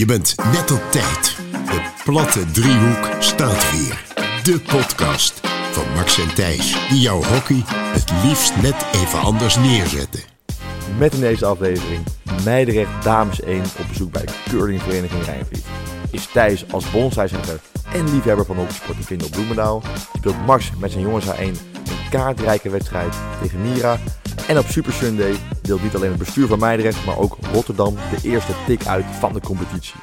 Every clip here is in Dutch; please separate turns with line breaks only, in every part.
Je bent net op tijd. De platte driehoek staat weer. De podcast van Max en Thijs, die jouw hockey het liefst net even anders neerzetten.
Met in deze aflevering Meidrecht Dames 1 op bezoek bij Curlingvereniging Rijnvliet. Is Thijs als bondseizetter en liefhebber van hockeysport te vinden op Bloemendaal. Speelt Max met zijn jongens A1 een kaartrijke wedstrijd tegen Mira. En op Super Sunday deelt niet alleen het bestuur van Meidrecht, maar ook Rotterdam de eerste tik uit van de competitie.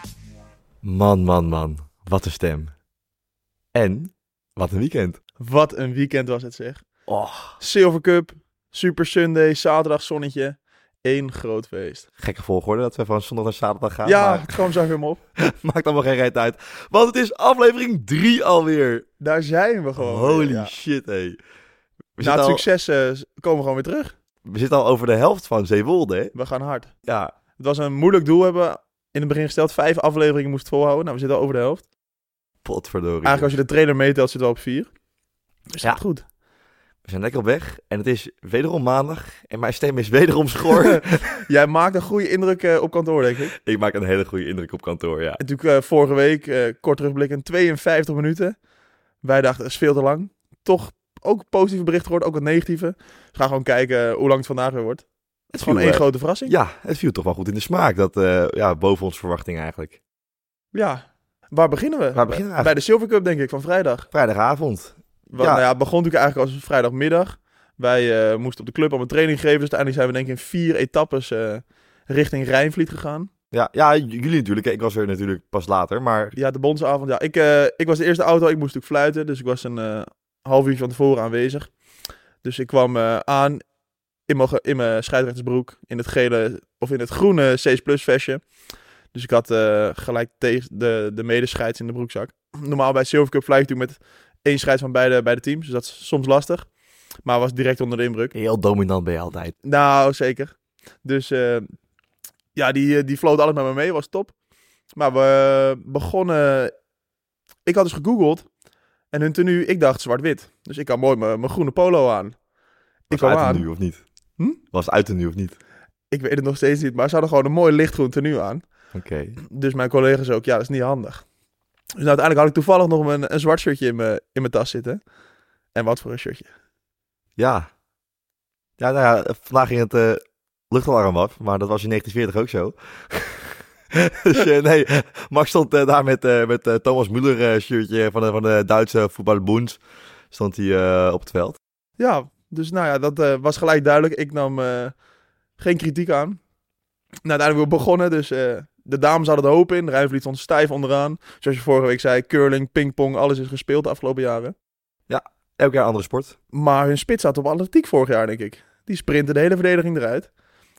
Man, man, man. Wat een stem. En wat een weekend.
Wat een weekend was het zeg.
Oh,
Silver Cup, Super Sunday, zaterdag zonnetje. Eén groot feest.
gekke volgorde dat we van zondag naar zaterdag gaan.
ja,
maar
het kwam zo weer op.
maakt allemaal geen reet uit. Want het is aflevering 3 alweer.
Daar zijn we gewoon.
Holy
weer, ja.
shit, hé. We,
Na het
al-
succes eh, komen we gewoon weer terug.
We zitten al over de helft van Zeewolde, hè?
We gaan hard.
Ja,
Het was een moeilijk doel. We hebben in het begin gesteld. Vijf afleveringen moest volhouden. Nou, we zitten al over de helft.
potverdorie.
Eigenlijk als je de trainer meetelt zitten we op vier. Dus
Ja.
goed.
We zijn lekker op weg. En het is wederom maandag. En mijn stem is wederom schor.
Jij maakt een goede indruk eh, op kantoor, denk ik.
ik maak een hele goede indruk op kantoor, ja.
Natuurlijk eh, vorige week, eh, kort terugblikken, 52 minuten. Wij dachten, dat is veel te lang. Toch ook positieve berichten gehoord, ook wat negatieve. Dus we gaan gewoon kijken hoe lang het vandaag weer wordt. Het is gewoon één
eh,
grote verrassing.
Ja, het viel toch wel goed in de smaak. Dat, eh, ja, boven onze verwachting eigenlijk.
Ja. Waar beginnen we?
Waar beginnen we
Bij de Silver Cup, denk ik, van vrijdag.
Vrijdagavond.
Want,
Ja.
Nou ja, het begon natuurlijk eigenlijk als vrijdagmiddag. Wij eh, moesten op de club al een training geven. Dus uiteindelijk zijn we denk ik in vier etappes eh, richting Rijnvliet gegaan.
Ja, ja, jullie natuurlijk. Ik was er natuurlijk pas later. Maar
Ja, de bondsavond. Ja, ik, eh, ik was de eerste auto. Ik moest natuurlijk fluiten. Dus ik was een eh, half uur van tevoren aanwezig. Dus ik kwam eh, aan in mijn, in mijn scheidrechtersbroek. In het gele of in het groene C Plus vestje. Dus ik had eh, gelijk tegen de, de medescheids in de broekzak. Normaal bij Silver Cup fly ik natuurlijk met één scheids van beide, beide teams. Dus dat is soms lastig. Maar was direct onder de indruk.
heel dominant ben je altijd.
Nou, zeker. Dus eh, ja, die, die floot alles met me mee, was top. Maar we begonnen... Ik had dus gegoogeld en hun tenue, ik dacht zwart-wit. Dus ik had mooi mijn groene polo aan. Ik
Was het uit nu of niet?
Hm?
Was het uit de nu of niet?
ik weet het nog steeds niet, maar ze hadden gewoon een mooi lichtgroen tenue aan.
Oké.
Dus mijn collega's ook, ja, dat is niet handig. Dus nou, uiteindelijk had ik toevallig nog een, een zwart shirtje in mijn, in mijn tas zitten. En wat voor een shirtje.
Ja. Ja, nou ja, vandaag ging het eh, luchtalarm af, maar dat was in 1940 ook zo. dus eh, nee, Max stond eh, daar met, eh, met Thomas Müller shirtje van de, van de Duitse voetballer Boens. Stond hij op het veld.
Ja, dus nou ja, dat was gelijk duidelijk. Ik nam geen kritiek aan. Nou, uiteindelijk weer begonnen, dus de dames hadden de hoop in. Rijnvliet stond stijf onderaan. Zoals je vorige week zei, curling, pingpong, alles is gespeeld de afgelopen jaren.
Elk jaar andere sport.
Maar hun spits zat op atletiek vorig jaar, denk ik. Die sprintte de hele verdediging eruit.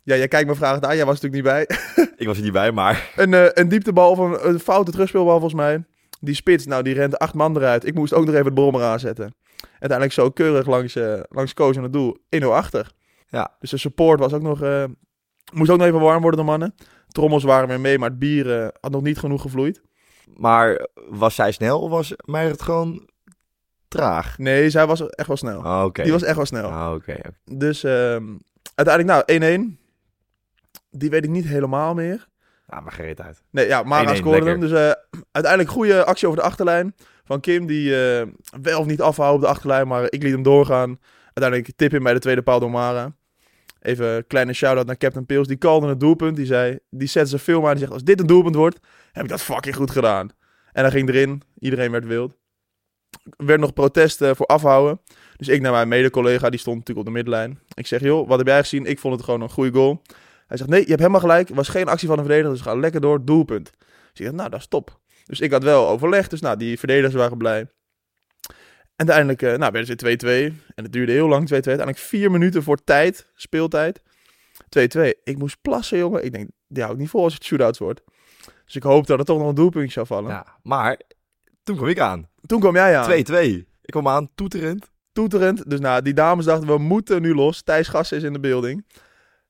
Ja, jij kijkt me vragend aan, jij was natuurlijk niet bij.
Ik was er niet bij, maar
een, eh, een dieptebal of een, een foute terugspeelbal volgens mij. Die spits, nou, die rent acht man eruit. Ik moest ook nog even de brommer aanzetten. Uiteindelijk zo keurig langs, eh langs Koos aan het doel. 1-0 achter.
Ja.
Dus de support was ook nog... eh, moest ook nog even warm worden, de mannen. Trommels waren weer mee, maar het bier had nog niet genoeg gevloeid.
Maar was zij snel of was mij het gewoon traag?
Nee, zij was echt wel snel.
Oké.
Die was echt wel snel.
Oké.
Dus ehm, uiteindelijk, nou, 1-1. Die weet ik niet helemaal meer.
Ah, maar geen reet uit.
Nee, ja, Mara
1-1,
scoorde hem. Dus eh, uiteindelijk goede actie over de achterlijn van Kim. Die eh, wel of niet afhouden op de achterlijn, maar ik liet hem doorgaan. Uiteindelijk tip in bij de tweede paal door Mara. Even een kleine shout-out naar Captain Pils. Die kalde het doelpunt. Die zei, die zette zijn film aan. Die zegt, als dit een doelpunt wordt, heb ik dat fucking goed gedaan. En hij ging erin. Iedereen werd wild. Er werd nog protest eh, voor afhouden. Dus ik naar mijn mede-collega, die stond natuurlijk op de middenlijn. Ik zeg, joh, wat heb jij gezien? Ik vond het gewoon een goede goal. Hij zegt, nee, je hebt helemaal gelijk. Het was geen actie van een verdediger, dus ga lekker door. Doelpunt. Dus ik dacht, nou, dat is top. Dus ik had wel overlegd. Dus nou, die verdedigers waren blij. En uiteindelijk eh, nou, werd het weer 2-2. En het duurde heel lang, 2-2. Uiteindelijk vier minuten voor tijd, speeltijd. 2-2. Ik moest plassen, jongen. Ik denk, die hou ik niet vol als het shootouts wordt. Dus ik hoopte dat er toch nog een doelpuntje zou vallen.
Ja, maar toen kwam ik aan. 2-2.
Toen kwam jij aan.
Ik kwam aan, toeterend.
toeterend. Dus nou, die dames dachten, we moeten nu los. Thijs Gassen is in de building.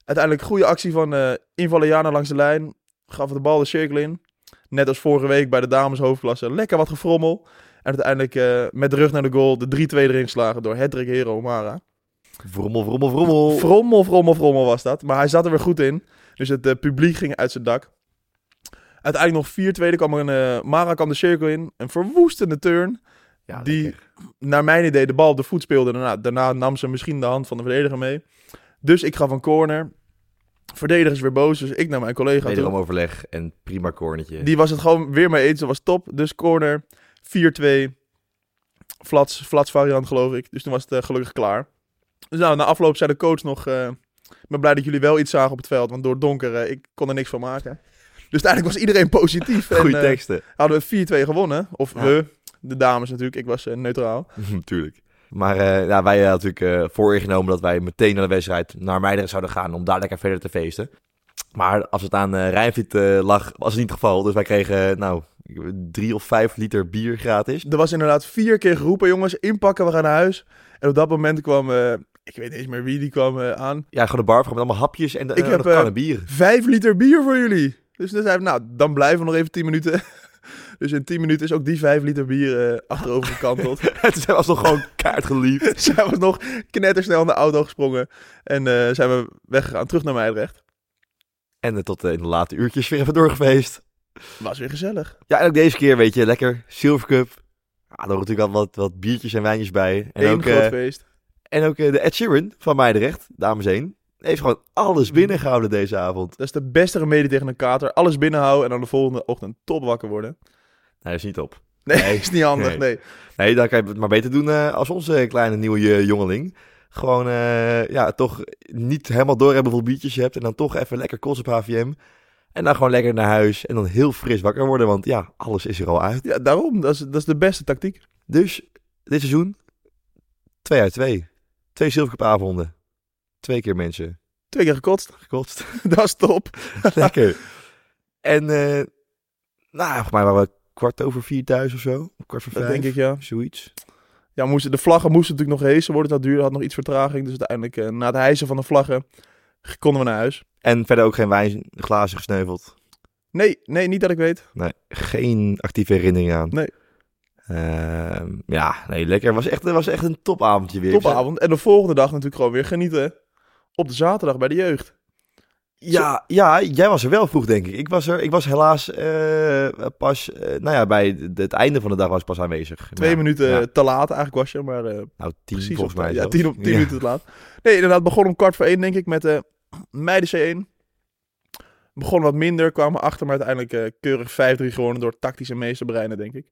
Uiteindelijk goede actie van eh invallen Jana langs de lijn. Gaf de bal de cirkel in. Net als vorige week bij de dames hoofdklasse. Lekker wat gefrommel. En uiteindelijk eh, met de rug naar de goal de 3-2 erin geslagen door Hedrick Hero Omara.
Vrommel, vrommel, vrommel.
Frommel, frommel, frommel was dat. Maar hij zat er weer goed in. Dus het eh, publiek ging uit zijn dak. Uiteindelijk nog 4 tweede kwam een eh, Mara kwam de cirkel in. Een verwoestende turn.
Ja,
die,
lekker.
naar mijn idee, de bal op de voet speelde. Daarna, daarna nam ze misschien de hand van de verdediger mee. Dus ik gaf een corner. Verdediger is weer boos, dus ik naar mijn collega toe.
Wederom overleg en prima cornetje.
Die was het gewoon weer mee eens. Dat was top. Dus corner 4-2. Flats, flats variant geloof ik. Dus toen was het eh, gelukkig klaar. Dus nou, na afloop zei de coach nog... eh, ik ben blij dat jullie wel iets zagen op het veld. Want door het donker, eh, ik kon er niks van maken. Dus uiteindelijk was iedereen positief.
Goeie
en,
teksten.
hadden we 4-2 gewonnen. Of
Ja.
we, de dames natuurlijk. Ik was neutraal.
Natuurlijk. Maar eh, ja, wij hadden natuurlijk eh voorgenomen dat wij meteen naar de wedstrijd naar Meideren zouden gaan om daar lekker verder te feesten. Maar als het aan Rijnvliet eh, lag, was het niet het geval. Dus wij kregen, nou, drie of vijf liter bier gratis.
Er was inderdaad vier keer geroepen, jongens, inpakken, we gaan naar huis. En op dat moment kwam, ik weet niet eens meer wie die kwam aan.
Ja, gewoon de bar met allemaal hapjes en,
Ik heb,
bier.
Vijf liter bier voor jullie. Dus zei hij, nou, dan blijven we nog even tien minuten. Dus in tien minuten is ook die vijf liter bier eh, achterover gekanteld.
Het is alsnog gewoon kaart geliefd.
zijn we nog knettersnel in de auto gesprongen. En eh, zijn we weggegaan, terug naar Meidrecht.
En eh, tot in de late uurtjes weer even doorgefeest.
Was weer gezellig.
Ja, en ook deze keer, weet je, lekker. Silver Cup. Ja, er natuurlijk al wat, wat biertjes en wijntjes bij. En
Eén
ook,
groot feest.
en ook de Ed Sheeran van Meidrecht, dames één. Heeft gewoon alles binnengehouden deze avond.
Dat is de beste remedie tegen een kater. Alles binnenhouden en dan de volgende ochtend top wakker worden.
Nee, dat is niet op.
Nee,
Nee.
is niet handig,
Nee.
nee.
Nee, dan kan je het maar beter doen eh, als onze kleine nieuwe eh, jongeling. Gewoon, eh, ja, toch niet helemaal door hebben hoeveel biertjes je hebt. En dan toch even lekker kost op HVM. En dan gewoon lekker naar huis. En dan heel fris wakker worden, want ja, alles is er al uit.
Ja, daarom. Dat is, dat is de beste tactiek.
Dus, dit seizoen, 2 uit 2. Twee zilvercupavonden. Twee keer mensen
Twee keer gekotst.
gekotst.
Dat is top.
lekker. En, nou, volgens mij waren we kwart over vier thuis of zo. Kwart voor
Dat
vijf.
denk ik, ja.
Zoiets.
ja moesten, de vlaggen moesten natuurlijk nog hezen worden. Dat duurde, had nog iets vertraging. Dus uiteindelijk, eh, na het hijsen van de vlaggen, konden we naar huis.
En verder ook geen wijnglazen gesneuveld.
Nee, nee, niet dat ik weet.
Nee, geen actieve herinnering aan.
Nee.
Ehm, ja, nee, lekker. Het was echt, was echt een topavondje weer.
Topavond. En de volgende dag natuurlijk gewoon weer genieten. Op de zaterdag bij de jeugd.
Ja, ja, jij was er wel vroeg, denk ik. Ik was er. Ik was helaas eh, pas, eh, nou ja, bij de- het einde van de dag was ik pas aanwezig.
Twee
Ja,
minuten
ja.
te laat eigenlijk was je, maar eh,
Nou, tien volgens mij.
Ja, tien, op, tien
Ja.
minuten te laat. Nee, inderdaad, begon om kwart voor één denk ik met de meiden C1. Begon wat minder, kwamen achter, maar uiteindelijk keurig 5-3 gewonnen door tactische meesterbreinen, denk ik.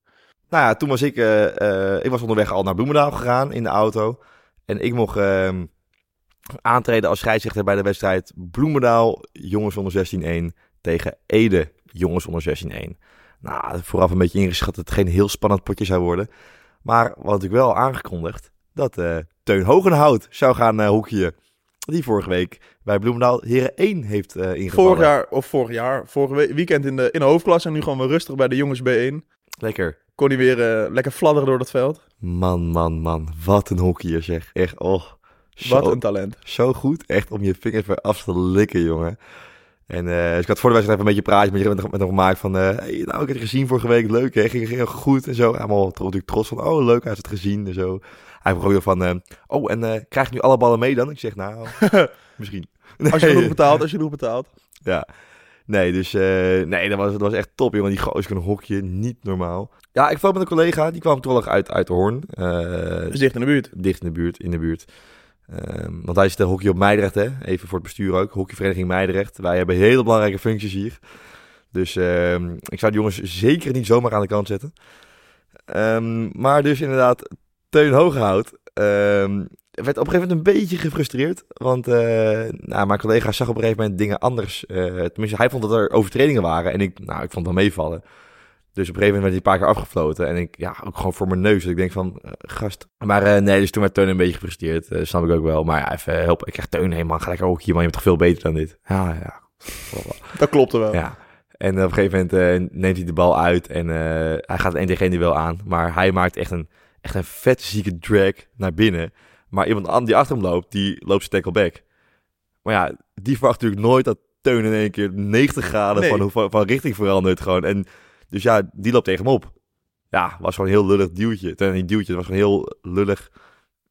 Nou ja, toen was ik, ik was onderweg al naar Bloemendaal gegaan in de auto. En ik mocht ehm, aantreden als scheidsrechter bij de wedstrijd Bloemendaal jongens onder 16-1 tegen Ede jongens onder 16-1. Nou, vooraf een beetje ingeschat dat het geen heel spannend potje zou worden. Maar wat ik wel aangekondigd, dat eh, Teun Hogenhout zou gaan uh, hoekje. Die vorige week bij Bloemendaal Heren 1 heeft eh ingevallen.
Vorig jaar, of vorig jaar, vorige we- weekend in de, in de hoofdklasse en nu gewoon weer rustig bij de jongens B1.
Lekker.
Kon hij weer lekker fladderen door dat veld.
Man, man, man. Wat een hockeyer zeg. Echt, oh. Zo,
Wat een talent.
zo goed. Echt om je vingers weer af te likken, jongen. En eh, dus ik had voor de wedstrijd even een beetje praatje met, met, met hem gemaakt van... eh, hey, nou, ik heb het gezien vorige week. Leuk, hè? Ging, ging heel goed en zo. Helemaal natuurlijk trots van... Oh, leuk, hij heeft het gezien en zo. Hij vroeg ook nog van... eh, oh, en krijg je nu alle ballen mee dan? Ik zeg, nou, misschien.
Als je genoeg betaalt, als je genoeg betaalt.
Ja. Nee, dus nee, dat was, dat was echt top, jongen. Die gozer een hokje, niet normaal. Ja, ik vond met een collega, die kwam toevallig uit, uit de Hoorn.
Dus dicht in de buurt.
dicht in de buurt, in de buurt. Ehm, want hij is de hockey op Meidrecht, hè. Even voor het bestuur ook. Hockeyvereniging Meidrecht. Wij hebben hele belangrijke functies hier. Dus ehm, ik zou de jongens zeker niet zomaar aan de kant zetten. Ehm, maar dus inderdaad, Teun Hogehout ehm, werd op een gegeven moment een beetje gefrustreerd. Want eh, nou, mijn collega zag op een gegeven moment dingen anders. Eh, tenminste, hij vond dat er overtredingen waren. En ik, nou, ik vond wel meevallen. Dus op een gegeven moment werd hij een paar keer afgefloten. En ik, ja, ook gewoon voor mijn neus. Dat ik denk van, eh, gast. Maar eh, nee, dus toen werd Teun een beetje gefrustreerd. Eh, snap ik ook wel. Maar ja, even helpen. Ik krijg Teun helemaal ga lekker ook hier, man. Je bent toch veel beter dan dit? Ja, ja.
Dat klopte wel.
Ja. En op een gegeven moment neemt hij de bal uit en hij gaat één tegen duel aan. Maar hij maakt echt een, echt een vet zieke drag naar binnen. Maar iemand an- die achter hem loopt, die loopt zijn tackle back. Maar ja, die verwacht natuurlijk nooit dat Teun in één keer 90 graden
Nee.
van, van, van richting verandert gewoon. En dus ja, die loopt tegen hem op. Ja, was gewoon een heel lullig duwtje. Ten niet duwtje, het was gewoon heel lullig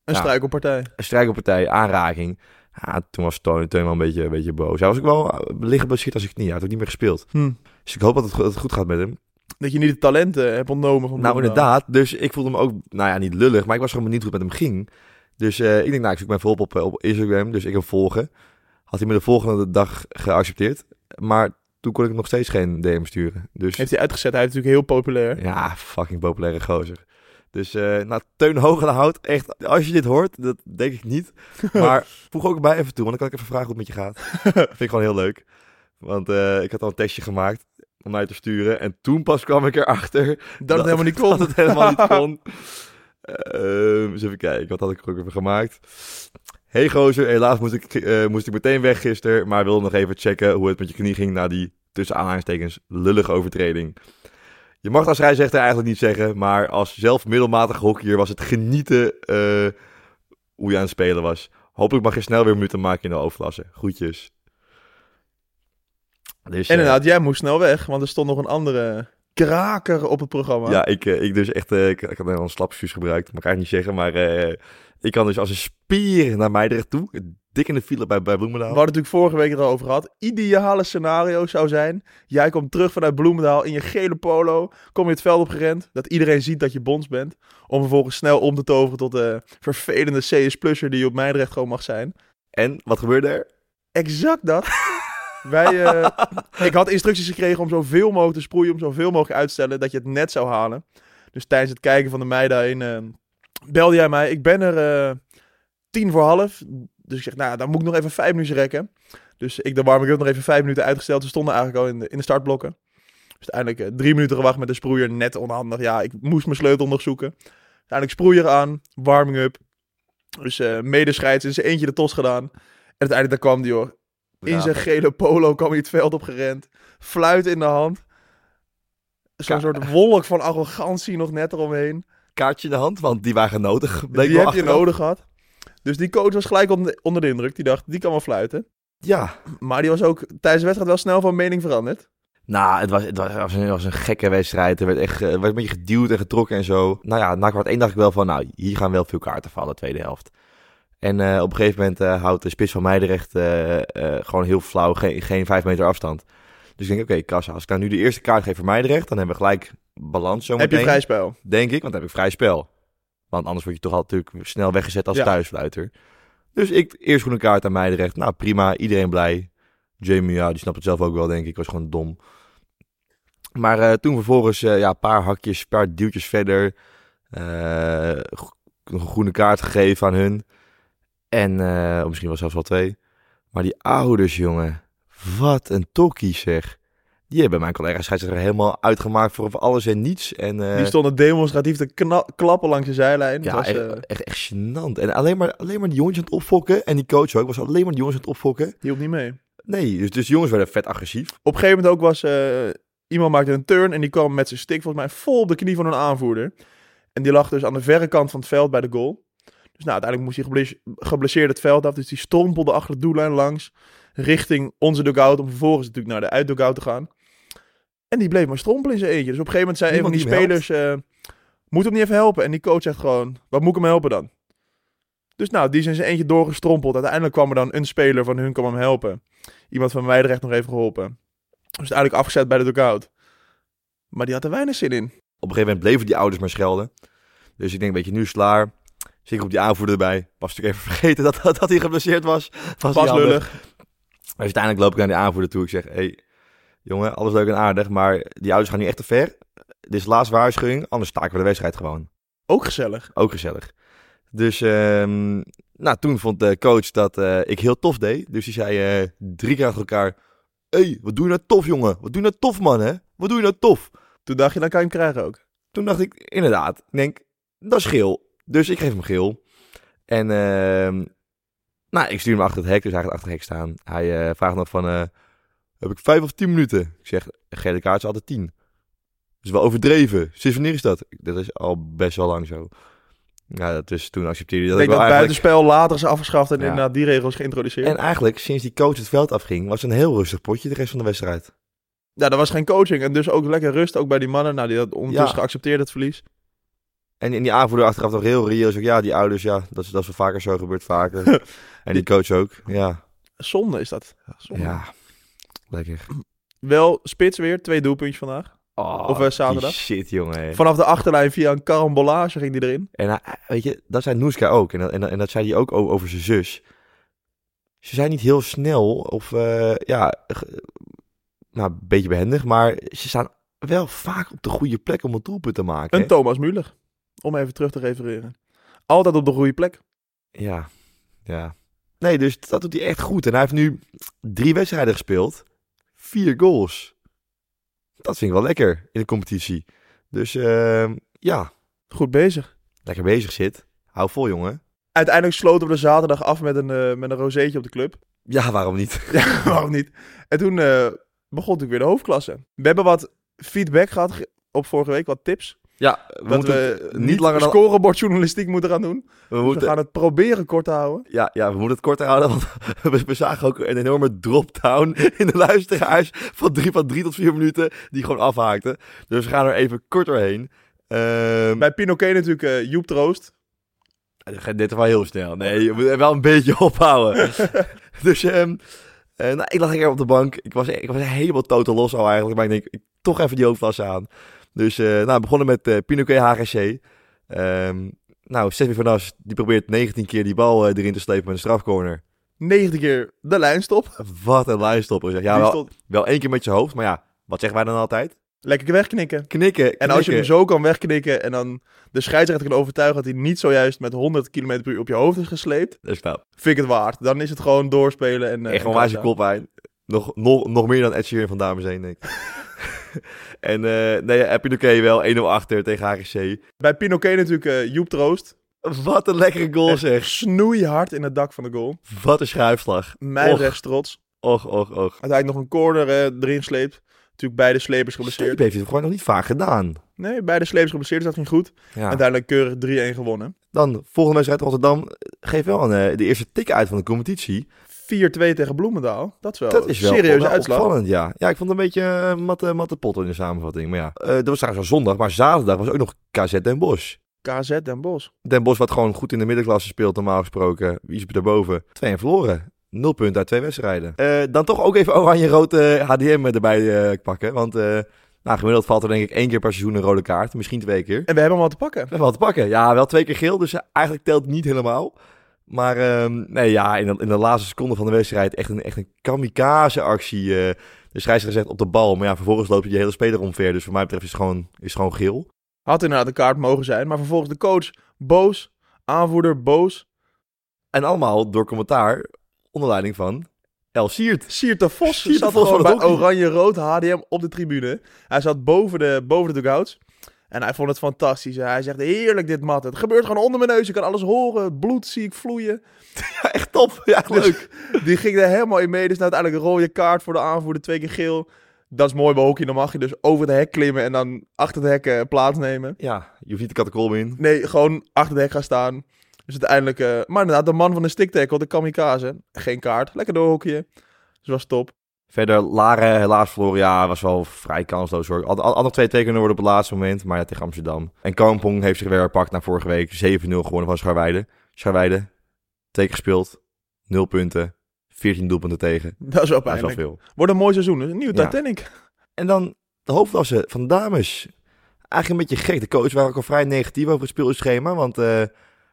Een
Ja.
struikelpartij.
een strijkelpartij, aanraking. Ja, toen was Tony Teun wel een beetje, een beetje boos. Hij was ook wel liggen als zijn knie. Hij had ook niet meer gespeeld.
Hm.
Dus ik hoop dat het, go- dat het goed gaat met hem.
Dat je niet de talenten hebt ontnomen van
Nou, inderdaad. Dus ik voelde me ook, nou ja, niet lullig, maar ik was gewoon benieuwd hoe het met hem ging. Dus eh, ik denk, nou, ik zoek mijn volop op, eh, op Instagram, dus ik hem volgen. Had hij me de volgende dag geaccepteerd. Maar toen kon ik nog steeds geen DM sturen. Dus
Heeft hij uitgezet. Hij is natuurlijk heel populair.
ja, fucking populaire gozer. Dus, eh nou, Teun Hogenhout, echt, als je dit hoort, dat denk ik niet. Maar voeg ook bij even toe, want dan kan ik even vragen hoe het met je gaat. Vind ik gewoon heel leuk. Want eh, ik had al een testje gemaakt om mij te sturen. En toen pas kwam ik erachter
Dat, het helemaal niet kon.
dat het helemaal niet kon. Ehm, eens even kijken, wat had ik er ook even gemaakt? Hey gozer, helaas moest ik, eh, moest ik meteen weg gisteren, maar wilde nog even checken hoe het met je knie ging na die tussen aanhalingstekens lullige overtreding. Je mag als scheidsrechter eigenlijk niet zeggen, maar als zelf middelmatig hockeyer was het genieten eh, hoe je aan het spelen was. Hopelijk mag je snel weer minuten maken in de overklasse. Groetjes. Dus,
En
eh,
inderdaad, jij moest snel weg, want er stond nog een andere kraker op het programma.
Ja, ik, eh, ik dus echt, eh, ik, ik had een slapsfuus gebruikt, maar kan ik niet zeggen. Maar eh, ik kan dus als een spier naar Meidrecht toe, dik in de file bij, bij Bloemendaal.
We hadden het natuurlijk vorige week erover gehad. Ideale scenario zou zijn. Jij komt terug vanuit Bloemendaal in je gele polo. Kom je het veld opgerend. Dat iedereen ziet dat je bons bent. Om vervolgens snel om te toveren tot de vervelende CS-plusser die je op Meidrecht gewoon mag zijn.
En, wat gebeurde er?
Exact dat. Eh, ik had instructies gekregen om zoveel mogelijk te sproeien. Om zoveel mogelijk uit te stellen dat je het net zou halen. Dus tijdens het kijken van de meiden heen eh, belde jij mij. Ik ben er eh, tien voor half. Dus ik zeg, nou, dan moet ik nog even vijf minuten rekken. Dus ik de warming-up nog even vijf minuten uitgesteld. We stonden eigenlijk al in de, in de startblokken. Dus uiteindelijk drie minuten gewacht met de sproeier. Net onhandig. Ja, ik moest mijn sleutel nog zoeken. Uiteindelijk sproeier aan, warming-up. Dus eh medescheids zijn eentje de tos gedaan. En uiteindelijk daar kwam die hoor. In zijn gele polo kwam hij het veld opgerend. Fluit in de hand. Zo'n soort wolk van arrogantie nog net eromheen.
Kaartje in de hand, want die waren nodig. bleek
die heb je nodig gehad. Dus die coach was gelijk onder de, de indruk. Die dacht, die kan wel fluiten.
Ja.
Maar die was ook tijdens de wedstrijd wel snel van mening veranderd.
Nou, het was, het was, het was een, het was een gekke wedstrijd. Er werd echt eh, er werd een beetje geduwd en getrokken en zo. Nou ja, na kwart één dacht ik wel van, nou, hier gaan wel veel kaarten vallen, tweede helft. En eh, op een gegeven moment eh, houdt de spits van Meidrecht eh, gewoon heel flauw, geen, geen vijf meter afstand. Dus ik denk, oké, kassa, als ik nou nu de eerste kaart geef voor Meidrecht, dan hebben we gelijk balans zo
Heb je vrij spel.
Denk ik, want dan heb ik vrij spel. Want anders word je toch al natuurlijk snel weggezet als
Ja.
thuisfluiter. Dus ik, eerst groene kaart aan Meidrecht. Nou, prima, iedereen blij. Jamie, ja, die snapt het zelf ook wel, denk ik. was gewoon dom. Maar toen vervolgens, ja, een paar hakjes, een paar duwtjes verder. een groene kaart gegeven aan hun. En eh, of misschien wel zelfs wel twee. Maar die ouders, jongen. Wat een tokkie zeg. Die hebben mijn collega scheidsrechter helemaal uitgemaakt voor alles en niets. En, eh,
Die stonden demonstratief te klappen langs de zijlijn.
ja,
was,
echt,
eh,
echt, echt gênant. En alleen maar, alleen maar die jongens aan het opfokken. En die coach ook was alleen maar die jongens aan het opfokken.
die hielp niet mee.
Nee, dus, dus die jongens werden vet agressief.
Op een gegeven moment ook was... iemand maakte een turn en die kwam met zijn stick volgens mij vol op de knie van een aanvoerder. En die lag dus aan de verre kant van het veld bij de goal. Dus nou, uiteindelijk moest hij geblesse- geblesseerd het veld af. Dus die strompelde achter de doellijn langs. Richting onze dugout. Om vervolgens natuurlijk naar de uitdugout te gaan. En die bleef maar strompelen in zijn eentje. Dus op een gegeven moment zei een van die spelers... eh, moet hem niet even helpen? En die coach zegt gewoon... Wat moet ik hem helpen dan? Dus nou, die in zijn eentje doorgestrompeld. Uiteindelijk kwam er dan een speler van hun kwam hem helpen. Iemand van Meidrecht nog even geholpen. Dus uiteindelijk afgezet bij de dugout. Maar die had er weinig zin in.
Op een gegeven moment bleven die ouders maar schelden. Dus ik denk, weet je, nu is het klaar. Zeker op die aanvoerder erbij. Was natuurlijk even vergeten dat, dat, dat hij geblesseerd was. was
Pas lullig.
Dus uiteindelijk loop ik naar die aanvoerder toe. Ik zeg, hé, hey, jongen, alles leuk en aardig. Maar die ouders gaan nu echt te ver. Dit is de laatste waarschuwing. Anders staken we de wedstrijd gewoon.
Ook gezellig.
Ook gezellig. Dus ehm, nou, toen vond de coach dat eh, ik heel tof deed. Dus die zei eh, drie keer achter elkaar... Hé, hey, wat doe je nou tof, jongen? Wat doe je nou tof, man, hè? Wat doe je nou tof?
Toen dacht je, dan kan je hem krijgen ook.
Toen dacht ik, inderdaad, ik denk, dat is geel. Dus ik geef hem geel. En ehm, nou, ik stuur hem achter het hek, dus hij gaat achter het hek staan. Hij eh, vraagt nog van, eh, heb ik vijf of tien minuten? Ik zeg, gele kaart is altijd tien. Dat is wel overdreven. Sinds wanneer is dat? Dat is al best wel lang zo. Ja, dat is toen accepteerde hij
Ik
dat
denk
ik
dat
eigenlijk...
buitenspel later is afgeschaft en
Ja.
inderdaad die regels geïntroduceerd.
En eigenlijk, sinds die coach het veld afging, was het een heel rustig potje de rest van de wedstrijd.
Ja, dat was geen coaching. En dus ook lekker rust, ook bij die mannen. Nou, die had ondertussen
Ja.
geaccepteerd het verlies.
En in die aanvoerder achteraf nog heel reëel. Ook, ja, die ouders, ja, dat is, dat is wel vaker zo, gebeurt vaker. en die coach ook, ja.
Zonde is dat. Zonde.
Ja, lekker.
Wel spits weer, twee doelpuntjes vandaag.
Oh,
Of, eh, zaterdag?
die Shit, jongen.
Vanaf de achterlijn via een karambolage ging die erin.
En hij- weet je, dat zei Noeska ook. En dat, en, dat- en dat zei hij ook over zijn zus. Ze zijn niet heel snel of, eh, ja, nou, een beetje behendig. Maar ze staan wel vaak op de goede plek om een doelpunt te maken.
Een? Thomas Müller. Om even terug te refereren. Altijd op de goede plek.
Ja, ja. Nee, dus dat doet hij echt goed. En hij heeft nu drie wedstrijden gespeeld. Vier goals. Dat vind ik wel lekker in de competitie. Dus ehm, ja,
Goed bezig.
lekker bezig zit. Hou vol, jongen.
Uiteindelijk sloten we de zaterdag af met een, eh, met een rozeetje op de club.
Ja, waarom niet?
Ja, waarom niet? En toen eh, begon natuurlijk weer de hoofdklasse. We hebben wat feedback gehad ge- op vorige week, wat tips.
Ja, we
dat
moeten
we
niet langer dan...
scorebordjournalistiek moeten gaan doen.
We
Dus we gaan het proberen kort te houden.
ja, ja, we moeten het kort houden, want we, we zagen ook een enorme drop-down in de luisteraars van drie, van drie tot vier minuten, die gewoon afhaakten. Dus we gaan er even kort doorheen. Ehm
Bij Pinoquet natuurlijk eh, Joep Troost.
Dit wel heel snel. Nee, je moet wel een beetje ophouden. dus ehm, eh, nou, ik lag lekker op de bank. Ik was, ik was helemaal totaal los al eigenlijk. Maar ik denk, ik, toch even die hoofdvlas aan. Dus eh nou, we begonnen met eh Pinoquet HGC. Ehm nou, Steffi van As, die probeert 19 keer die bal eh, erin te slepen met een strafcorner.
90 keer de lijnstop.
Wat een lijnstopper. zeg. Ja, wel, wel één keer met je hoofd. Maar ja, wat zeggen wij dan altijd?
lekker wegknikken.
Knikken,
En als je hem zo kan wegknikken en dan de scheidsrechter kan overtuigen dat hij niet zojuist met 100 km per uur op je hoofd is gesleept,
Dat is knap.
vind ik het waard. Dan is het gewoon doorspelen en...
Echt een wijze
kassa.
koppijn. Nog, nog, nog meer dan Ed Sheeran van Dames 1, denk ik. en eh nee, heb je oké wel 1-0 achter tegen HGC.
Bij Pinoquet natuurlijk eh, Joep Troost.
Wat een lekkere goal
Echt
zeg.
Snoeihard in het dak van de goal.
Wat een schuifslag.
Mijnrechts trots.
Och, och, och.
Uiteindelijk nog een corner eh, erin sleept. Natuurlijk beide slepers geblesseerd.
Sleep heeft het gewoon nog niet vaak gedaan.
Nee, beide slepers geblesseerd, dus dat ging goed.
Ja.
Uiteindelijk keurig 3-1 gewonnen. 4-2
Dan, volgende wedstrijd Rotterdam. Geef wel een, de eerste tik uit van de competitie.
Tegen Bloemendaal. Dat is wel
dat is wel
een serieuze
wel
uitslag.
opvallend, ja. Ja, ik vond het een beetje uh, matte, matte pot in de samenvatting. Maar ja, eh, dat was trouwens wel zondag. Maar zaterdag was ook nog KZ Den Bosch.
KZ Den Bosch.
Den Bosch wat gewoon goed in de middenklasse speelt, normaal gesproken. Wie is daarboven? 2 en verloren. Nul punten uit twee wedstrijden. Eh, dan toch ook even oranje-rood eh, HDM erbij eh, pakken. Want eh nou, gemiddeld valt er denk ik één keer per seizoen een rode kaart. Misschien twee keer.
En we hebben hem al te pakken.
We hebben wat te pakken. Ja, wel twee keer geel, dus eigenlijk telt het niet helemaal. Maar ehm, nee, ja, in de, in de laatste seconde van de wedstrijd echt een, echt een kamikaze-actie. eh de scheidsrechter zegt op de bal, maar ja, vervolgens loopt je de hele speler omver. Dus voor mij betreft is het gewoon, is het gewoon geel.
Had inderdaad een kaart mogen zijn. Maar vervolgens de coach boos. Aanvoerder boos.
En allemaal door commentaar onder leiding van El Siert.
Siert de Vos
Siert de
zat
Vos
gewoon bij oranje-rood HDM op de tribune. Hij zat boven de, boven de dugouts. En hij vond het fantastisch. Hij zegt, heerlijk dit mat. Het gebeurt gewoon onder mijn neus. Ik kan alles horen. Het bloed zie ik vloeien.
Ja, echt top. Ja,
Dus-
leuk.
Die ging er helemaal in mee. Dus nou uiteindelijk een rode kaart voor de aanvoerder. Twee keer geel. Dat is mooi bij hockey. Dan mag je dus over het hek klimmen en dan achter het hek eh, plaatsnemen.
Ja, je hoeft niet de katakolm in.
Nee, gewoon achter het hek gaan staan. Dus uiteindelijk... eh, maar inderdaad, de man van de stick tackle, de kamikaze. Geen kaart. Lekker doorhockeyen. Dus was top.
Verder, Laren helaas verloren. Ja, was wel vrij kansloos hoor. Had nog twee kunnen worden op het laatste moment. Maar ja, tegen Amsterdam. En Kampong heeft zich weer herpakt na vorige week. 7-0 gewonnen van Scharweide. Scharweide, twee keer gespeeld. 0 punten. 14 doelpunten tegen.
Dat is wel pijnlijk.
veel.
Wordt een mooi seizoen. Een nieuw
Ja.
Titanic.
En dan de hoofdklasse van de dames. Eigenlijk een beetje gek. De coach waren ook al vrij negatief over het speelschema. Want eh,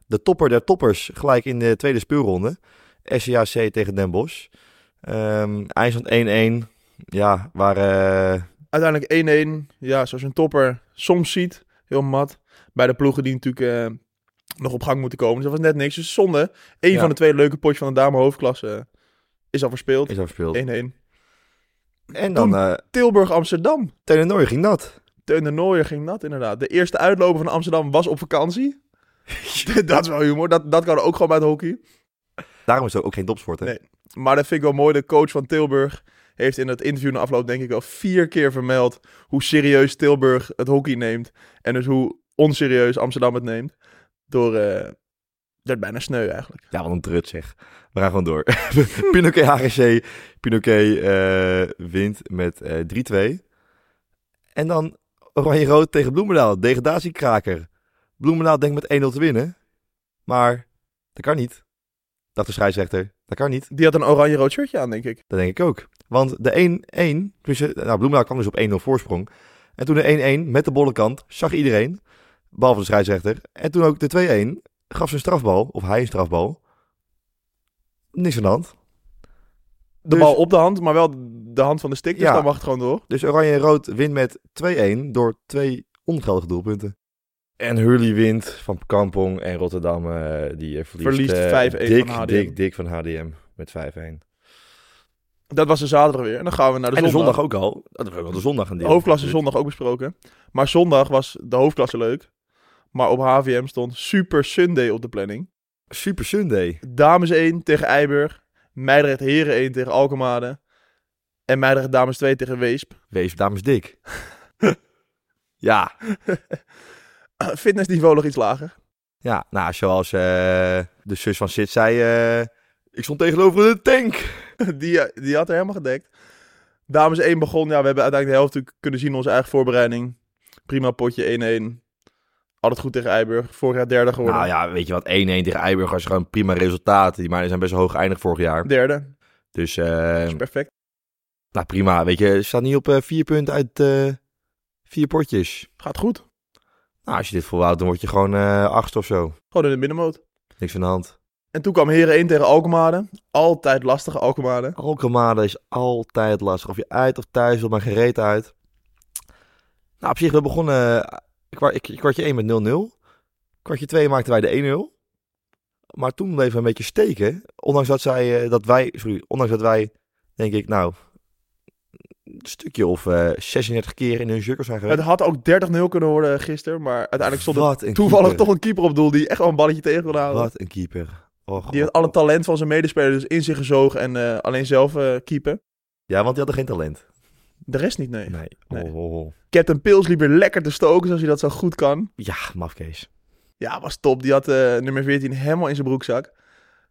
de topper der toppers gelijk in de tweede speelronde. SCAC tegen Den Bosch. Ehm eindstand 1-1. Ja, waar... eh,
Uiteindelijk 1-1. Ja, zoals je een topper soms ziet. Heel mat. Bij de ploegen die natuurlijk eh, nog op gang moeten komen. Dus dat was net niks. Dus zonde. Eén
Ja.
van de twee leuke potjes van de dame hoofdklasse eh, is al verspeeld. 1-1.
is al verspeeld. En dan
Tilburg-Amsterdam.
Teun ging nat.
Teun de Nooijer ging nat inderdaad. De eerste uitloper van Amsterdam was op vakantie. dat is wel humor. Dat, dat kan ook gewoon bij het hockey.
Daarom is het ook geen topsport, hè?
Nee. Maar dat vind ik wel mooi. De coach van Tilburg heeft in het interview na afloop denk ik wel vier keer vermeld hoe serieus Tilburg het hockey neemt. En dus hoe onserieus Amsterdam het neemt. Door, eh werd bijna sneu eigenlijk.
Ja, wat een trut zeg. We gaan gewoon door. Pinoquet HGC. Pinoquet eh, wint met eh 3-2. En dan Oranje-Rood tegen Bloemendaal. Degradatiekraker. Bloemendaal denkt met 1-0 te winnen. Maar dat kan niet. Dacht de scheidsrechter. Dat kan niet.
Die had een oranje-rood shirtje aan, denk ik.
Dat denk ik ook. Want de 1-1, tenminste, nou, Bloemendaal kwam dus op 1-0 voorsprong. En toen de 1-1 met de bolle kant zag iedereen, behalve de scheidsrechter. En toen ook de 2-1 gaf ze een strafbal, of hij een strafbal. Niks aan de hand.
De
Dus-
bal op de hand, maar wel de hand van de stick. Dus
Ja.
dan mag het gewoon door.
Dus Oranje en Rood wint met 2-1 door twee ongeldige doelpunten. En Hurley wint van Kampong en Rotterdam eh, die eh, verliest,
Verliest
eh,
5-1
dik,
van HDM.
Dik, dik van HDM met 5-1.
Dat was de zaterdag weer. En dan gaan we naar de
en de
zondag.
ook al. Dat hebben we wel de zondag een
De hoofdklasse zondag ook besproken. Maar zondag was de hoofdklasse leuk. Maar op HVM stond Super Sunday op de planning.
Super Sunday.
Dames 1 tegen Eiburg. Meidrecht Heren 1 tegen Alkemade. En Meidrecht Dames 2 tegen Weesp.
Wees dames dik. ja,
Fitnessniveau nog iets lager.
ja, nou zoals eh, de zus van Sid zei, eh, ik stond tegenover een tank.
Die, eh, die had er helemaal gedekt. Dames 1 begon. Ja, we hebben uiteindelijk de helft natuurlijk kunnen zien in onze eigen voorbereiding. Prima potje 1-1. Altijd goed tegen Eiburg. Vorig jaar derde geworden.
Nou ja, weet je wat, 1-1 tegen Eiburg was gewoon prima resultaat. Die maar zijn best wel hoog geëindigd vorig jaar.
Derde.
Dus
Dat is perfect.
nou prima, weet je, staat niet op vier punten uit vier potjes.
Gaat goed.
Nou, als je dit volhoudt, dan word je gewoon achtste of zo.
Gewoon in de middenmoot.
Niks aan de hand.
En toen kwam Heren 1 tegen Alkemade. Altijd lastige Alkemade.
Alkemade is altijd lastig. Of je uit of thuis wil, maar gereed uit. Nou, op zich, we begonnen eh, ik- kwartje 1 met 0-0. Kwartje 2 maakten wij de 1-0. Maar toen bleven we een beetje steken. Ondanks dat, zij, eh, dat wij, sorry, ondanks dat wij, denk ik, nou, stukje of eh 36 keer in hun cirkel zijn geweest.
Het had ook 30-0 kunnen worden gisteren. Maar uiteindelijk stond er toevallig
keeper.
toch een keeper op doel die echt wel een balletje tegen kon houden.
Wat een keeper. Oh,
Die had alle talent van zijn medespeler dus in zich gezogen en eh, alleen zelf eh keepen.
Ja, want die hadden geen talent.
De rest niet, nee.
Nee.
Nee.
Oh, oh, oh.
Captain Pils liep weer lekker te stoken zoals hij dat zo goed kan.
Ja, mafkees.
Ja, was top. Die had eh, nummer 14 helemaal in zijn broekzak.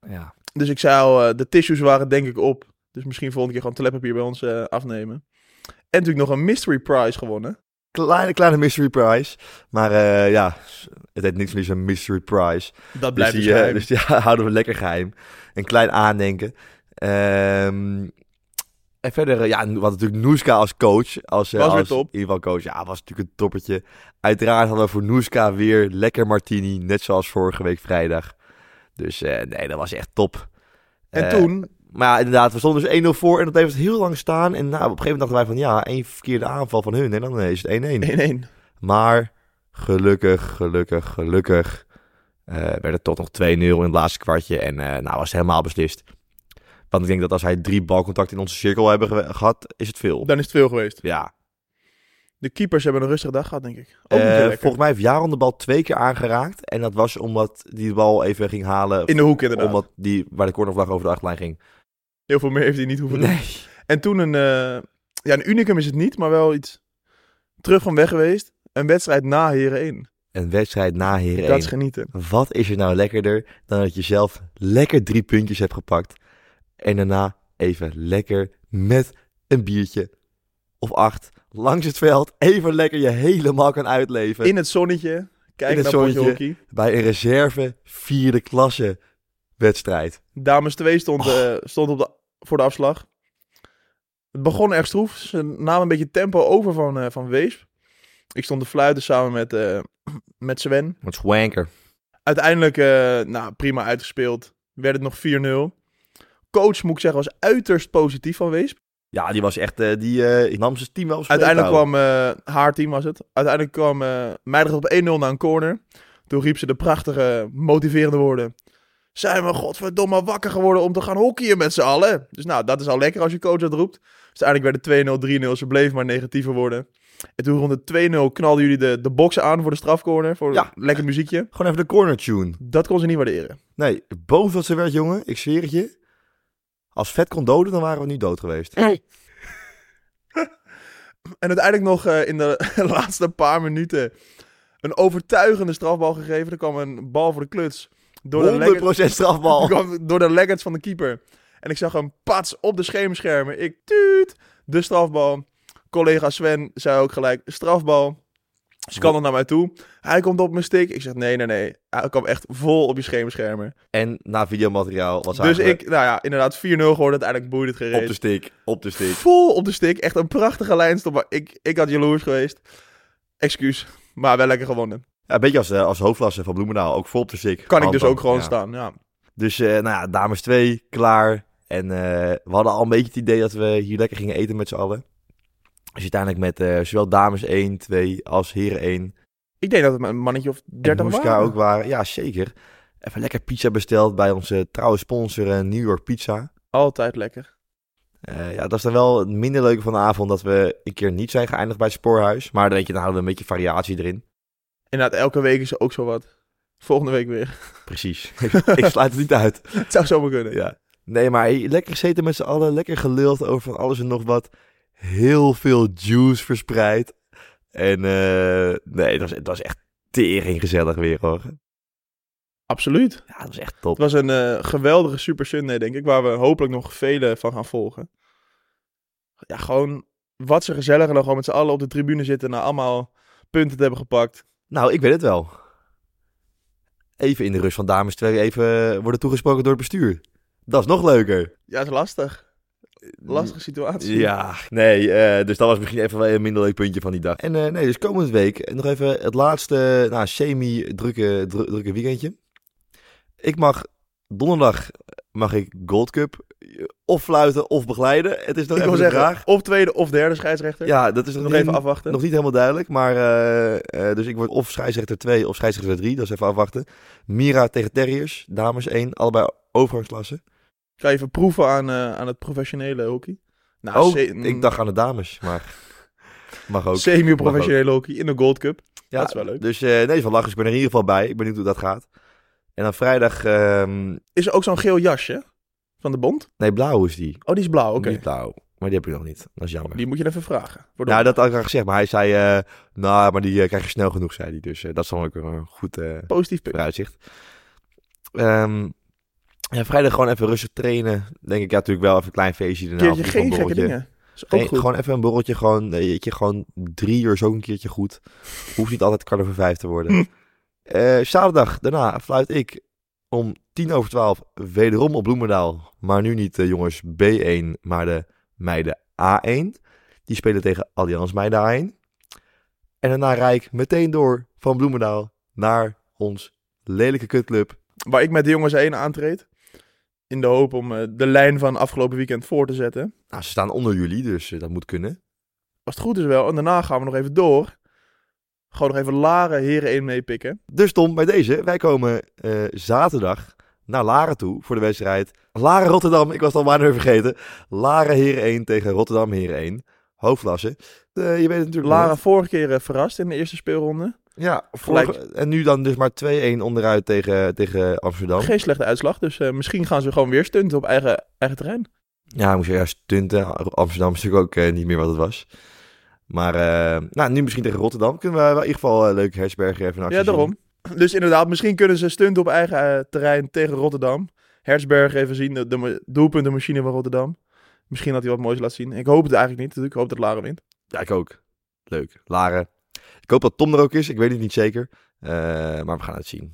Ja.
Dus ik eh, de tissues waren denk ik op. Dus misschien volgende keer gewoon toiletpapier bij ons eh, afnemen. En natuurlijk nog een mystery prize gewonnen.
Kleine, kleine mystery prize. Maar eh, ja, het heeft niks van een mystery prize.
Dat
Dus
blijft dus
eh,
geheim.
dus die houden we lekker geheim. Een klein aandenken. Ehm, en verder, eh, ja, we hadden natuurlijk Noeska als coach. Als,
Was
als
top.
In ieder geval coach. Ja, was natuurlijk een toppertje. Uiteraard hadden we voor Noeska weer lekker martini. Net zoals vorige week vrijdag. Dus nee, dat was echt top.
En toen,
Maar ja, inderdaad, we stonden dus 1-0 voor en dat heeft het heel lang staan. En nou, op een gegeven moment dachten wij van ja, één verkeerde aanval van hun en dan is het 1-1.
1-1.
Maar gelukkig, gelukkig, gelukkig eh, werd het toch nog 2-0 in het laatste kwartje. En eh, nou was het helemaal beslist. Want ik denk dat als hij drie balcontacten in onze cirkel hebben ge- gehad, is het veel.
Dan is het veel geweest.
Ja.
De keepers hebben een rustige dag gehad, denk ik.
Eh, volgens mij heeft Jaron de bal twee keer aangeraakt. En dat was omdat die de bal even ging halen.
In de hoek inderdaad.
omdat die waar de cornervlag over de achterlijn ging.
Heel veel meer heeft hij niet hoeven doen.
Nee.
En toen een, eh, ja, een unicum is het niet, maar wel iets terug van weg geweest. Een wedstrijd na Heren 1.
Een wedstrijd na Heren
Dat is genieten.
Wat is er nou lekkerder dan dat je zelf lekker drie puntjes hebt gepakt. En daarna even lekker met een biertje of acht langs het veld even lekker je helemaal kan uitleven.
In het zonnetje. Kijk
In het
naar
zonnetje. Bij een reserve vierde klasse wedstrijd.
Dames 2 stond,
Oh.
eh, stond op de, voor de afslag. Het begon erg stroef. Ze namen een beetje tempo over van, eh, van Wees. Ik stond te fluiten samen met, eh, met Sven.
Wat swanker.
Uiteindelijk, nou, prima uitgespeeld. Werd het nog 4-0. Coach, moet ik zeggen, was uiterst positief van Wees.
Ja, die was echt, die nam zijn team wel op
Uiteindelijk kwam haar team, was het. Uiteindelijk kwam uh, op 1-0 naar een corner. Toen riep ze de prachtige, motiverende woorden. Zijn we godverdomme wakker geworden om te gaan hockeyen met z'n allen? Dus nou, dat is al lekker als je coach dat roept. Dus uiteindelijk werd het 2-0, 3-0. Ze bleven maar negatiever worden. En toen rond de 2-0 knalden jullie de, de boksen aan voor de strafcorner. Voor
Ja.
lekker muziekje.
Gewoon even de corner tune.
Dat kon ze niet waarderen.
Nee, boos wat ze werd, jongen. Ik zweer het je. Als vet kon doden, dan waren we nu dood geweest.
En uiteindelijk nog eh, in de laatste paar minuten een overtuigende strafbal gegeven. Er kwam een bal voor de kluts. Door de, legger,
100% strafbal.
kwam door de leggings van de keeper. En ik zag een pats op de schemerschermen. Ik tuut de strafbal. Collega Sven zei ook gelijk strafbal. Ze kan nog naar mij toe. Hij komt op mijn stick. Ik zeg nee, nee, nee. Hij kwam echt vol op je schemerschermen.
En na videomateriaal was
Dus
eigenlijk
ik, nou ja, inderdaad 4-0 geworden. Uiteindelijk boeide het
op
gereed.
de stick, op de stick.
Vol op de stick. Echt een prachtige lijnstop. Maar ik, ik had jaloers geweest. Excuus. Maar wel lekker gewonnen.
Ja, een beetje als, eh, als hoofdklasse van Bloemendaal, ook vol op de stick.
Kan ik dus ook gewoon staan. Ja.
Dus eh, nou ja, dames 2, klaar. En eh, we hadden al een beetje het idee dat we hier lekker gingen eten met z'n allen. Dus uiteindelijk met zowel dames 1, 2 als heren 1.
Ik denk dat het een mannetje of 30
en
waren.
ook waren. Ja, zeker. Even lekker pizza besteld bij onze trouwe sponsor New York Pizza.
Altijd lekker.
Ja, dat is dan wel het minder leuke van de avond dat we een keer niet zijn geëindigd bij het Spoorhuis. Maar dan weet je, dan houden we een beetje variatie erin.
Inderdaad, elke week is er ook zo wat. Volgende week weer.
Precies. ik sluit het niet uit.
Het zou zomaar kunnen.
Ja. Nee, maar hey, lekker gezeten met z'n allen. Lekker geluld over van alles en nog wat. Heel veel juice verspreid. En eh, nee, het was, het was echt tering gezellig weer hoor.
Absoluut.
Ja, dat was echt top.
Het was een eh, geweldige Super Sunday, denk ik. Waar we hopelijk nog vele van gaan volgen. Ja, gewoon wat ze gezellig. En dan gewoon met z'n allen op de tribune zitten. Na allemaal punten te hebben gepakt.
Nou, ik weet het wel. Even in de rust van dames 2 even worden toegesproken door het bestuur. Dat is nog leuker.
Ja, het is lastig. Lastige situatie.
Ja, nee, eh, dus dat was misschien even wel een minder leuk puntje van die dag. En eh, nee, dus komende week nog even het laatste, nou, semi-drukke dru- drukke weekendje. Ik mag, donderdag mag ik Gold Cup eh, of fluiten of begeleiden. Het is nog
Ik
even
zeggen,
vraag.
of tweede of derde scheidsrechter.
Ja, dat is nog,
nog even afwachten.
nog niet helemaal duidelijk. Maar, eh, eh, dus ik word of scheidsrechter 2 of scheidsrechter 3. Dat is even afwachten. Mira tegen Terriers, dames 1, allebei overgangsklassen.
Ga je even proeven aan, eh, aan het professionele hockey. Nou,
Oh, ik dacht aan de dames, maar mag ook.
Semi-professionele hockey in de Gold Cup.
Ja,
Dat is wel leuk.
Dus nee, van lachen. Ik ben er in ieder geval bij. Ik ben benieuwd hoe dat gaat. En dan vrijdag... ehm,
Is er ook zo'n geel jasje van de bond?
nee, blauw is die.
Oh, die is blauw, oké.
Niet blauw. Maar die heb ik nog niet. Dat is jammer.
Die moet je even vragen.
Nou, dat had ik al gezegd. Maar hij zei... eh, nou, maar die eh, krijg je snel genoeg, zei hij. Dus eh, dat is dan ook een goed
Positief punt.
vooruitzicht. Ehm, ja, vrijdag gewoon even rustig trainen. Denk ik, ja, natuurlijk wel even een klein feestje. Daarna,
keertje geen gekke dingen. Is ook goed.
gewoon even een borreltje, gewoon, weet je, gewoon drie uur ook een keertje goed. Hoeft niet altijd kwart over vijf te worden. Zaterdag, daarna fluit ik om tien over twaalf wederom op Bloemendaal. Maar nu niet de jongens B1, maar de meiden A1. Die spelen tegen Allianz meiden A1. En daarna rijd ik meteen door van Bloemendaal naar ons lelijke kutclub.
Waar ik met de jongens 1 aantreed. In de hoop om eh, de lijn van afgelopen weekend voor te zetten.
Nou, ze staan onder jullie, dus eh, dat moet kunnen.
Als het goed is wel. En daarna gaan we nog even door. Gewoon nog even Laren Heren 1 meepikken.
Dus Tom, bij deze, wij komen eh, zaterdag naar Laren toe voor de wedstrijd. Laren Rotterdam, ik was het al bijna vergeten. Laren Heren 1 tegen Rotterdam Heren 1. Hoofdklasse. Eh, je weet het natuurlijk
Laren
nooit.
vorige keer eh, verrast in de eerste speelronde.
Ja, vorige- en nu dan dus maar 2-1 onderuit tegen, tegen Amsterdam.
Geen slechte uitslag. Dus eh, misschien gaan ze gewoon weer stunten op eigen, eigen terrein.
Ja, moest je juist stunten. Amsterdam is natuurlijk ook eh, niet meer wat het was. Maar nou, nu misschien tegen Rotterdam kunnen we wel in ieder geval uh, leuk Hersberger even in actie
Ja, daarom. Dus inderdaad, misschien kunnen ze stunten op eigen eh, terrein tegen Rotterdam. Hersberg even zien, de, de doelpuntenmachine van Rotterdam. Misschien dat hij wat moois laat zien. Ik hoop het eigenlijk niet. Ik hoop dat Laren wint.
Ja, ik ook. Leuk. Laren. Ik hoop dat Tom er ook is. Ik weet het niet zeker. Eh, maar we gaan het zien.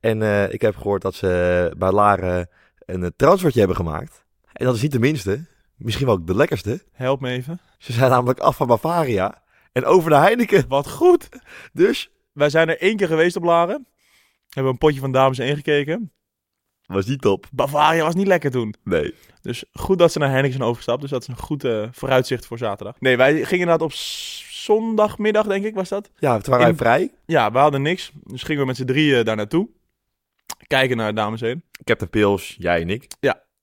En eh, ik heb gehoord dat ze bij Laren een transfertje hebben gemaakt. En dat is niet de minste. Misschien wel ook de lekkerste.
Help me even.
Ze zijn namelijk af van Bavaria. En over naar Heineken.
Wat goed.
Dus
Wij zijn er één keer geweest op Laren. Hebben een potje van dames ingekeken.
was die top.
Bavaria was niet lekker toen.
Nee.
Dus goed dat ze naar Heineken zijn overgestapt. Dus dat is een goed eh, vooruitzicht voor zaterdag. Nee, wij gingen inderdaad op zondagmiddag, denk ik, was dat.
Ja, toen waren wij
In-
vrij.
Ja, we hadden niks. Dus gingen we met z'n drieën daar naartoe. Kijken naar dames heen.
Captain Pils, jij en ik.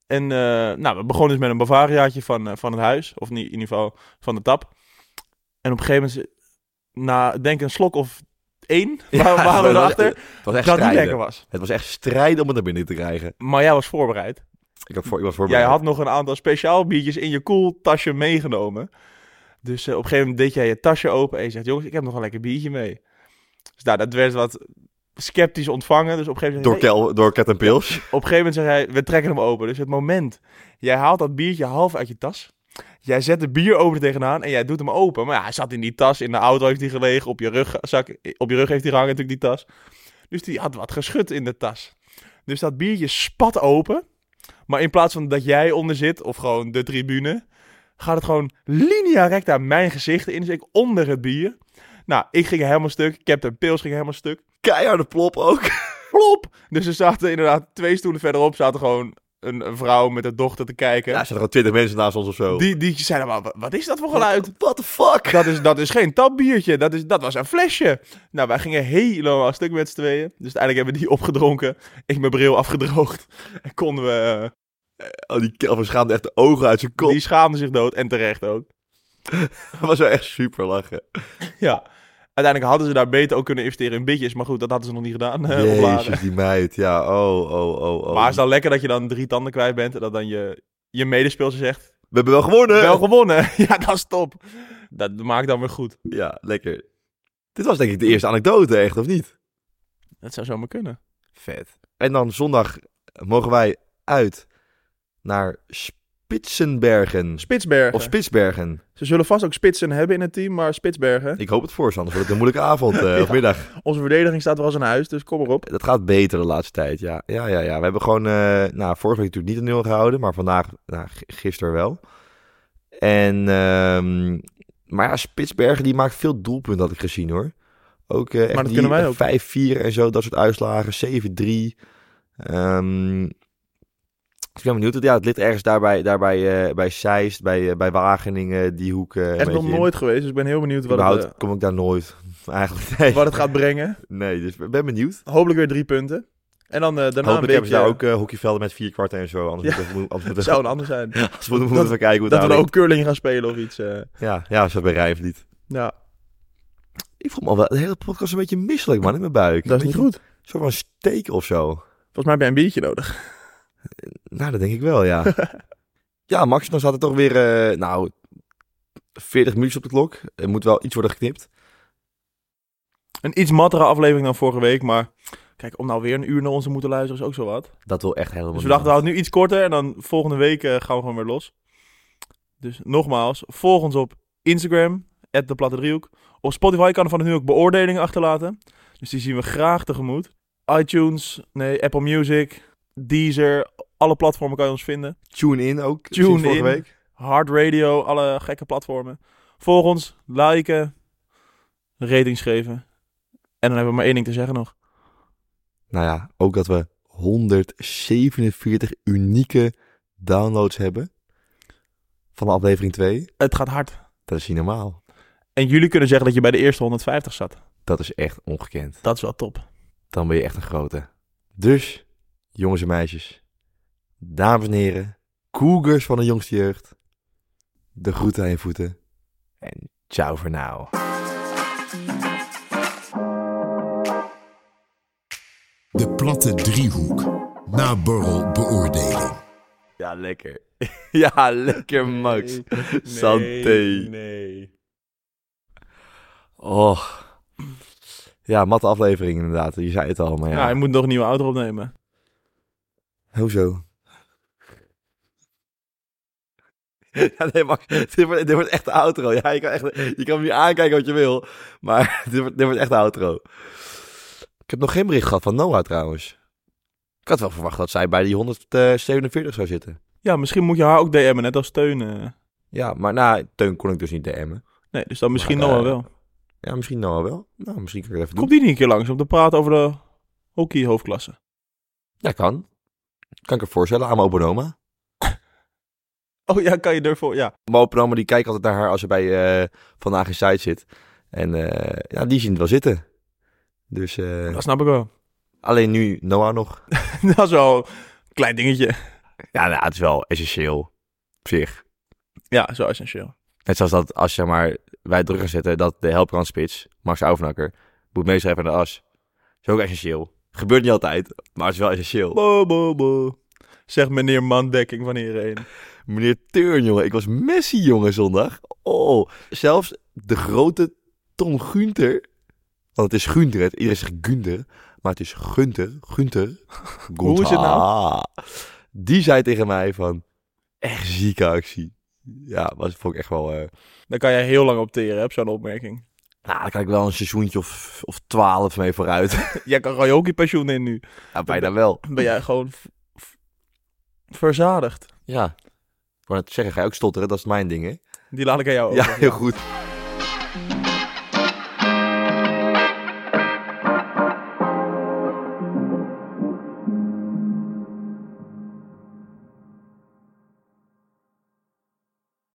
En eh, nou, we begonnen dus met een Bavariaatje van, eh, van het huis. Of niet, in ieder geval van de tap. En op een gegeven moment, na denk een slok of één,
Ja,
waar, waren we
was
erachter
Het was echt
dat het niet lekker was.
Het was echt strijden om het naar binnen te krijgen.
Maar jij was voorbereid.
Ik, had voor, ik was voorbereid.
Jij had nog een aantal speciaal biertjes in je koeltasje meegenomen. Dus eh, op een gegeven moment deed jij je tasje open en je zegt, jongens, ik heb nog een lekker biertje mee. Dus nou, dat werd wat sceptisch ontvangen. Dus op een gegeven
Door,
moment,
Kel, door Pils.
op een gegeven moment zei hij, we trekken hem open. Dus het moment, jij haalt dat biertje half uit je tas. Jij zet de bier over tegenaan en jij doet hem open. Maar ja, hij zat in die tas. In de auto heeft hij gelegen. Op je rug, zak, op je rug heeft hij gehangen natuurlijk die tas. Dus die had wat geschud in de tas. Dus dat biertje spat open. Maar in plaats van dat jij onder zit, of gewoon de tribune, gaat het gewoon linea recta mijn gezicht in. Dus ik onder het bier. Nou, ik ging helemaal stuk. Captain Pils ging helemaal stuk.
Keiharde plop ook.
Plop! Dus er zaten inderdaad twee stoelen verderop, zaten gewoon een, een vrouw met een dochter te kijken.
Ja, er zaten gewoon twintig mensen naast ons of zo.
Die, die zeiden, maar wa- wat is dat voor geluid?
What the fuck?
Dat is, dat is geen tapbiertje, dat, is, dat was een flesje. Nou, wij gingen helemaal stuk met z'n tweeën. Dus uiteindelijk hebben we die opgedronken. Ik mijn bril afgedroogd. En konden we...
Oh, die Kelvin schaamde echt de ogen uit zijn kop.
Die schaamde zich dood en terecht ook.
Dat was wel echt super lachen.
Ja. Uiteindelijk hadden ze daar beter ook kunnen investeren in bitjes. Maar goed, dat hadden ze nog niet gedaan. eh.
Jezus, die meid. Ja, oh, oh, oh, oh.
Maar het is dan lekker dat je dan drie tanden kwijt bent. En dat dan je, je medespeelster zegt...
We hebben wel gewonnen.
Wel gewonnen. ja, dat is top. Dat maakt dan weer goed.
Ja, lekker. Dit was denk ik de eerste anekdote, echt, of niet?
Dat zou zomaar kunnen.
Vet. En dan zondag mogen wij uit naar Spitsenbergen.
Spitsbergen.
Of Spitsbergen.
Ze zullen vast ook spitsen hebben in het team, maar Spitsbergen.
Ik hoop het voor ze, anders wordt het een moeilijke avond eh, of
Ja.
middag.
Onze verdediging staat wel eens in huis, dus kom erop.
Dat gaat beter de laatste tijd, ja. Ja, ja, ja. We hebben gewoon, eh, nou, vorige week natuurlijk niet een nul gehouden, maar vandaag, nou, gisteren wel. En, ehm, maar ja, Spitsbergen die maakt veel doelpunten, had ik gezien hoor. Ook eh, echt
dat
die
kunnen wij ook.
5-4 en zo, dat soort uitslagen, 7-3. Ehm, ik ben benieuwd. Ja, het ligt ergens daar bij, daar bij, eh, bij Zeist, bij, eh, bij Wageningen, die hoek. een
Echt nog
beetje in.
nooit geweest, dus ik ben heel benieuwd wat
Überhaupt
het,
kom ik daar nooit. Eigenlijk, nee.
wat het gaat brengen.
Nee, dus ik ben benieuwd.
Hopelijk weer drie punten. En dan daarna een
Hopelijk hebben ze
beetje...
daar ook hockeyvelden met vier kwarten en zo. Anders
Ja.
we, anders
zou een ander zijn.
anders moeten we even kijken hoe
Dat we ook curling gaan spelen of iets.
Ja, ja, zo bij Rijnvliet.
ja,
Ik voel me al wel de hele podcast een beetje misselijk, man, in mijn buik.
dat is niet goed.
Zo van steek of zo.
Volgens mij heb jij een biertje nodig.
Nou, dat denk ik wel, ja. ja, Max, dan staat er toch weer, eh, nou, 40 minuutjes op de klok. Er moet wel iets worden geknipt.
Een iets mattere aflevering dan vorige week, maar... Kijk, om nou weer een uur naar ons te moeten luisteren is ook zo wat.
Dat wil echt helemaal
Dus we dachten, we houden nu iets korter en dan volgende week eh, gaan we gewoon weer los. Dus nogmaals, volg ons op Instagram, de Platte Driehoek. Op Spotify kan er van nu ook beoordelingen achterlaten. Dus die zien we graag tegemoet. iTunes, nee, Apple Music, Deezer, alle platformen kan je ons vinden.
Tune in ook,
Tune
vorige
in.
week.
Hard Radio, alle gekke platformen. Volg ons, liken, ratings geven. En dan hebben we maar één ding te zeggen nog.
Nou ja, ook dat we 147 unieke downloads hebben. Van de aflevering 2.
Het gaat hard.
Dat is niet normaal.
En jullie kunnen zeggen dat je bij de eerste 150 zat.
Dat is echt ongekend.
Dat is wel top.
Dan ben je echt een grote. Dus, jongens en meisjes, dames en heren, cougars van de jongste jeugd, de groeten aan je voeten en ciao voor nou.
De platte driehoek. Naborrel beoordeling.
Ja, lekker. ja, lekker Max. Santé.
Nee.
Oh. Ja, matte aflevering inderdaad. Je zei het al, maar
Ja.
ja.
hij moet nog een nieuwe auto opnemen.
Hoezo? Ja, nee, Max, dit wordt, dit wordt echt de outro. Ja, je kan, echt, je kan me nu aankijken wat je wil, maar dit wordt, dit wordt echt de outro. Ik heb nog geen bericht gehad van Noah trouwens. Ik had wel verwacht dat zij bij die 147 zou zitten.
Ja, misschien moet je haar ook DM'en, net als Teun. eh.
Ja, maar nou, Teun kon ik dus niet DM'en.
Nee, dus dan misschien
Maar,
Noah
eh,
wel.
Ja, misschien Noah wel. Nou, misschien kan ik het even doen.
Komt die niet een keer langs om te praten over de hockeyhoofdklasse?
Ja, kan. Kan ik er voorstellen aan mijn oponoma.
Oh ja, kan je ervoor? Ja.
Mijn die kijkt altijd naar haar als ze bij eh, Vandaag in Site zit. En eh, ja, die zien het wel zitten. Dus eh,
Dat snap ik wel.
alleen nu Noah nog.
dat is wel een klein dingetje.
Ja, nou, het is wel essentieel op zich.
Ja, zo essentieel.
Net zoals dat als je maar wij druk gaan zetten dat de helpbrandspits, Max Auvenakker, moet meeschrijven aan de as. is ook essentieel. Gebeurt niet altijd, maar het is wel essentieel.
Bo, bo, bo. Zegt meneer Mandekking van hierheen.
Meneer Turn, jongen. Ik was Messi, jongen, zondag. Oh, zelfs de grote Tom Gunther. Want het is Gunther. Het, iedereen zegt Gunther. Maar het is Gunther. Gunther.
Hoe is het nou?
Die zei tegen mij van... Echt zieke actie. Ja, was vond ik echt wel...
Daar kan jij heel lang op teren, hè, op zo'n opmerking.
Nou, daar kan ik wel een seizoentje of, of 12 mee vooruit.
Jij kan gewoon je hockeypensioen in nu.
ja, bijna wel.
Ben jij gewoon verzadigd.
Ja. Ik wou net zeggen, ga je ook stotteren? Dat is mijn ding, hè?
Die laat ik aan jou over.
Ja, heel goed.